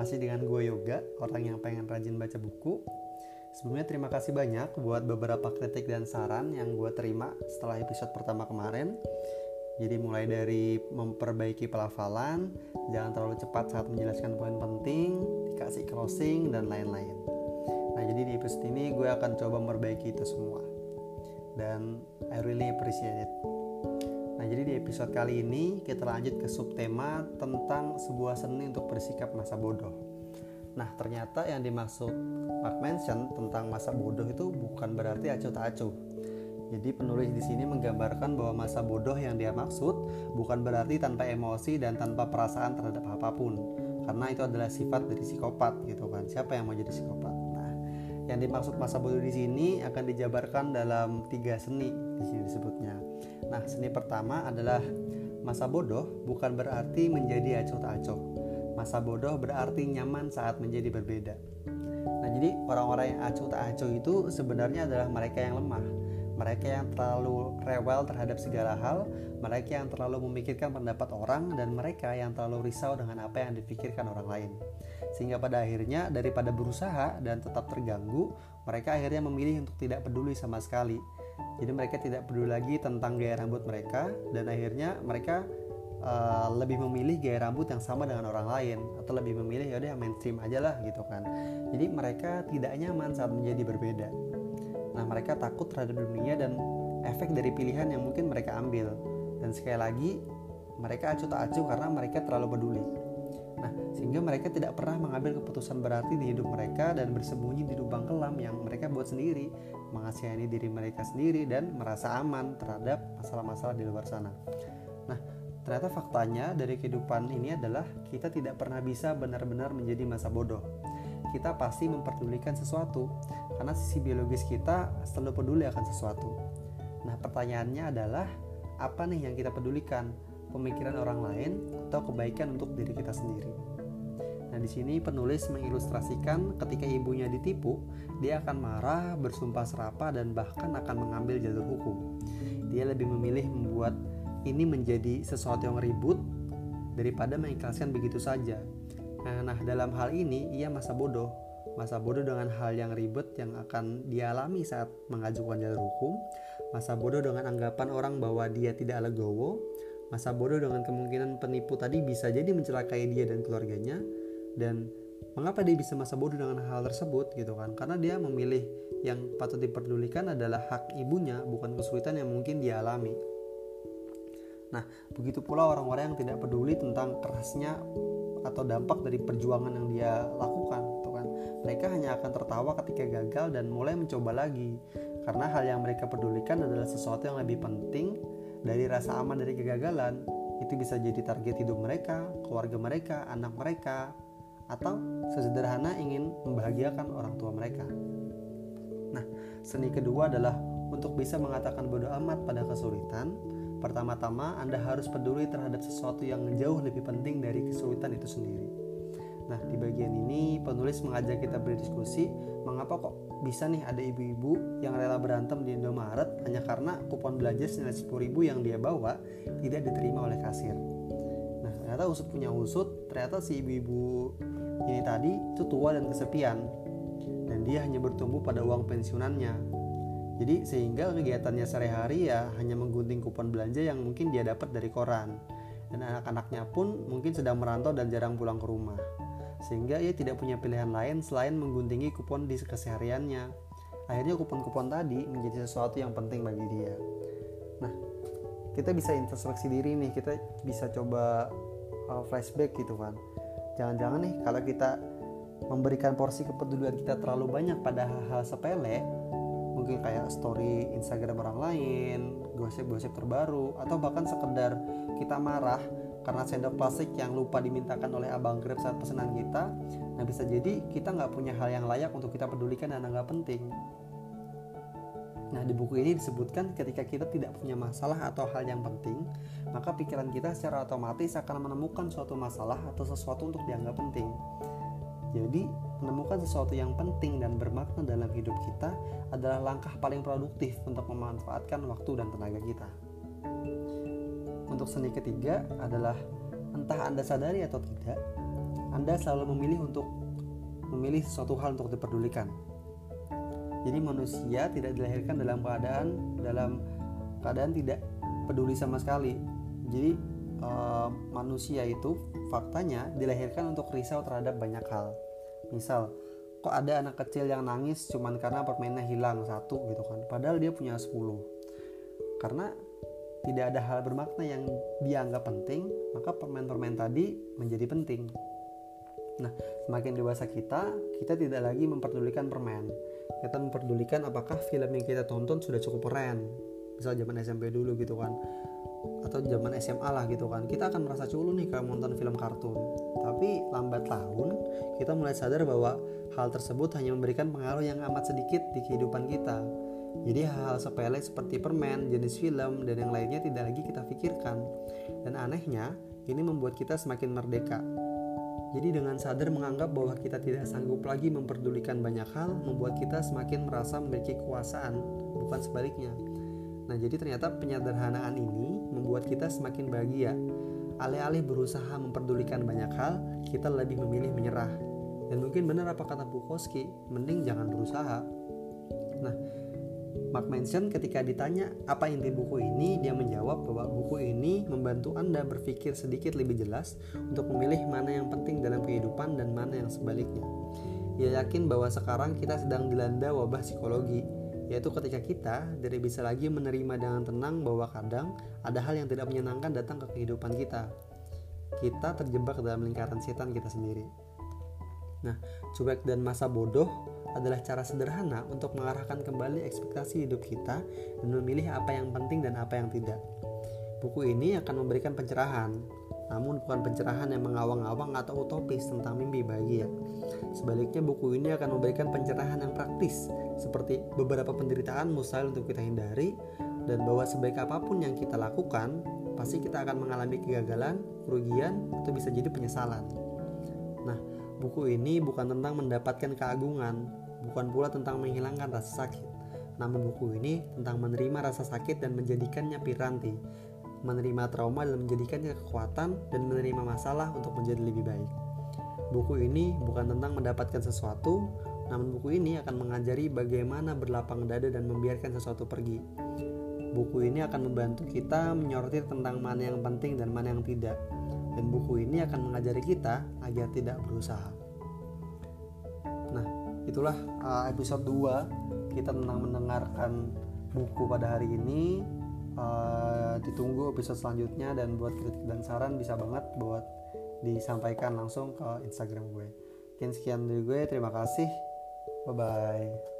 Masih dengan gue Yoga, orang yang pengen rajin baca buku. Sebelumnya terima kasih banyak buat beberapa kritik dan saran yang gue terima setelah episode pertama kemarin. Jadi mulai dari memperbaiki pelafalan, jangan terlalu cepat saat menjelaskan poin penting, dikasih closing, dan lain-lain. Nah jadi di episode ini gue akan coba memperbaiki itu semua. Dan I really appreciate it. Jadi di episode kali ini kita lanjut ke subtema tentang sebuah seni untuk bersikap masa bodoh. Nah, ternyata yang dimaksud Mark Manson tentang masa bodoh itu bukan berarti acuh tak acuh. Jadi penulis di sini menggambarkan bahwa masa bodoh yang dia maksud bukan berarti tanpa emosi dan tanpa perasaan terhadap apa pun. Karena itu adalah sifat dari psikopat gitu kan. Siapa yang mau jadi psikopat? Nah, yang dimaksud masa bodoh di sini akan dijabarkan dalam tiga seni di sini disebutnya. Nah, seni pertama adalah masa bodoh bukan berarti menjadi acuh tak acuh. Masa bodoh berarti nyaman saat menjadi berbeda. Nah, jadi orang-orang yang acuh tak acuh itu sebenarnya adalah mereka yang lemah. Mereka yang terlalu rewel terhadap segala hal, mereka yang terlalu memikirkan pendapat orang, dan mereka yang terlalu risau dengan apa yang dipikirkan orang lain. Sehingga pada akhirnya daripada berusaha dan tetap terganggu, mereka akhirnya memilih untuk tidak peduli sama sekali jadi mereka tidak peduli lagi tentang gaya rambut mereka dan akhirnya mereka uh, lebih memilih gaya rambut yang sama dengan orang lain atau lebih memilih ya udah mainstream aja lah gitu kan. Jadi mereka tidak nyaman saat menjadi berbeda. Nah mereka takut terhadap dunia dan efek dari pilihan yang mungkin mereka ambil. Dan sekali lagi mereka acuh tak acuh karena mereka terlalu peduli. Nah, sehingga mereka tidak pernah mengambil keputusan berarti di hidup mereka dan bersembunyi di lubang kelam yang mereka buat sendiri, mengasihani diri mereka sendiri dan merasa aman terhadap masalah-masalah di luar sana. Nah, ternyata faktanya dari kehidupan ini adalah kita tidak pernah bisa benar-benar menjadi masa bodoh. Kita pasti memperdulikan sesuatu karena sisi biologis kita selalu peduli akan sesuatu. Nah, pertanyaannya adalah apa nih yang kita pedulikan? pemikiran orang lain atau kebaikan untuk diri kita sendiri. Nah, di sini penulis mengilustrasikan ketika ibunya ditipu, dia akan marah, bersumpah serapa dan bahkan akan mengambil jalur hukum. Dia lebih memilih membuat ini menjadi sesuatu yang ribut daripada mengikhlaskan begitu saja. Nah, nah dalam hal ini ia masa bodoh. Masa bodoh dengan hal yang ribet yang akan dialami saat mengajukan jalur hukum. Masa bodoh dengan anggapan orang bahwa dia tidak legowo Masa bodoh dengan kemungkinan penipu tadi bisa jadi mencelakai dia dan keluarganya dan mengapa dia bisa masa bodoh dengan hal tersebut gitu kan? Karena dia memilih yang patut diperdulikan adalah hak ibunya bukan kesulitan yang mungkin dia alami. Nah begitu pula orang-orang yang tidak peduli tentang kerasnya atau dampak dari perjuangan yang dia lakukan gitu kan? Mereka hanya akan tertawa ketika gagal dan mulai mencoba lagi. Karena hal yang mereka pedulikan adalah sesuatu yang lebih penting dari rasa aman dari kegagalan. Itu bisa jadi target hidup mereka, keluarga mereka, anak mereka, atau sesederhana ingin membahagiakan orang tua mereka. Nah, seni kedua adalah untuk bisa mengatakan bodoh amat pada kesulitan. Pertama-tama, Anda harus peduli terhadap sesuatu yang jauh lebih penting dari kesulitan itu sendiri. Nah, di bagian ini penulis mengajak kita berdiskusi mengapa kok bisa nih ada ibu-ibu yang rela berantem di Indomaret hanya karena kupon belanja senilai 10 ribu yang dia bawa tidak diterima oleh kasir. Ternyata usut punya usut, ternyata si ibu-ibu ini tadi itu tua dan kesepian dan dia hanya bertumbuh pada uang pensiunannya. Jadi sehingga kegiatannya sehari-hari ya hanya menggunting kupon belanja yang mungkin dia dapat dari koran. Dan anak-anaknya pun mungkin sedang merantau dan jarang pulang ke rumah sehingga ia tidak punya pilihan lain selain mengguntingi kupon di kesehariannya. Akhirnya kupon-kupon tadi menjadi sesuatu yang penting bagi dia. Nah, kita bisa introspeksi diri nih, kita bisa coba flashback gitu kan. Jangan-jangan nih kalau kita memberikan porsi kepedulian kita terlalu banyak pada hal-hal sepele, mungkin kayak story Instagram orang lain, gosip-gosip terbaru, atau bahkan sekedar kita marah karena sendok plastik yang lupa dimintakan oleh abang Grab saat pesanan kita nah bisa jadi kita nggak punya hal yang layak untuk kita pedulikan dan nggak penting Nah, di buku ini disebutkan ketika kita tidak punya masalah atau hal yang penting, maka pikiran kita secara otomatis akan menemukan suatu masalah atau sesuatu untuk dianggap penting. Jadi, menemukan sesuatu yang penting dan bermakna dalam hidup kita adalah langkah paling produktif untuk memanfaatkan waktu dan tenaga kita. Untuk seni ketiga adalah entah Anda sadari atau tidak, Anda selalu memilih untuk memilih sesuatu hal untuk diperdulikan. Jadi manusia tidak dilahirkan dalam keadaan dalam keadaan tidak peduli sama sekali. Jadi uh, manusia itu faktanya dilahirkan untuk risau terhadap banyak hal. Misal, kok ada anak kecil yang nangis cuman karena permennya hilang satu gitu kan. Padahal dia punya 10. Karena tidak ada hal bermakna yang dianggap penting, maka permen-permen tadi menjadi penting. Nah, semakin dewasa kita, kita tidak lagi memperdulikan permen. Kita memperdulikan apakah film yang kita tonton sudah cukup keren. Misal zaman SMP dulu gitu kan. Atau zaman SMA lah gitu kan. Kita akan merasa culun nih kalau nonton film kartun. Tapi lambat laun, kita mulai sadar bahwa hal tersebut hanya memberikan pengaruh yang amat sedikit di kehidupan kita jadi hal-hal sepele seperti permen, jenis film, dan yang lainnya tidak lagi kita pikirkan. Dan anehnya, ini membuat kita semakin merdeka. Jadi dengan sadar menganggap bahwa kita tidak sanggup lagi memperdulikan banyak hal, membuat kita semakin merasa memiliki kekuasaan, bukan sebaliknya. Nah, jadi ternyata penyederhanaan ini membuat kita semakin bahagia. Alih-alih berusaha memperdulikan banyak hal, kita lebih memilih menyerah. Dan mungkin benar apa kata Bukowski, mending jangan berusaha. Nah, Mark Manson ketika ditanya apa inti buku ini, dia menjawab bahwa buku ini membantu Anda berpikir sedikit lebih jelas untuk memilih mana yang penting dalam kehidupan dan mana yang sebaliknya. Ia yakin bahwa sekarang kita sedang dilanda wabah psikologi, yaitu ketika kita tidak bisa lagi menerima dengan tenang bahwa kadang ada hal yang tidak menyenangkan datang ke kehidupan kita. Kita terjebak dalam lingkaran setan kita sendiri. Nah, cuek dan masa bodoh adalah cara sederhana untuk mengarahkan kembali ekspektasi hidup kita dan memilih apa yang penting dan apa yang tidak. Buku ini akan memberikan pencerahan, namun bukan pencerahan yang mengawang-awang atau utopis tentang mimpi bahagia. Sebaliknya, buku ini akan memberikan pencerahan yang praktis, seperti beberapa penderitaan mustahil untuk kita hindari, dan bahwa sebaik apa pun yang kita lakukan, pasti kita akan mengalami kegagalan, kerugian, atau bisa jadi penyesalan. Nah, buku ini bukan tentang mendapatkan keagungan, bukan pula tentang menghilangkan rasa sakit. Namun buku ini tentang menerima rasa sakit dan menjadikannya piranti, menerima trauma dan menjadikannya kekuatan dan menerima masalah untuk menjadi lebih baik. Buku ini bukan tentang mendapatkan sesuatu, namun buku ini akan mengajari bagaimana berlapang dada dan membiarkan sesuatu pergi. Buku ini akan membantu kita menyortir tentang mana yang penting dan mana yang tidak. Dan buku ini akan mengajari kita agar tidak berusaha. Itulah uh, episode 2 kita tentang mendengarkan buku pada hari ini uh, ditunggu episode selanjutnya dan buat kritik dan saran bisa banget buat disampaikan langsung ke Instagram gue. Mungkin sekian dari gue, terima kasih. Bye bye.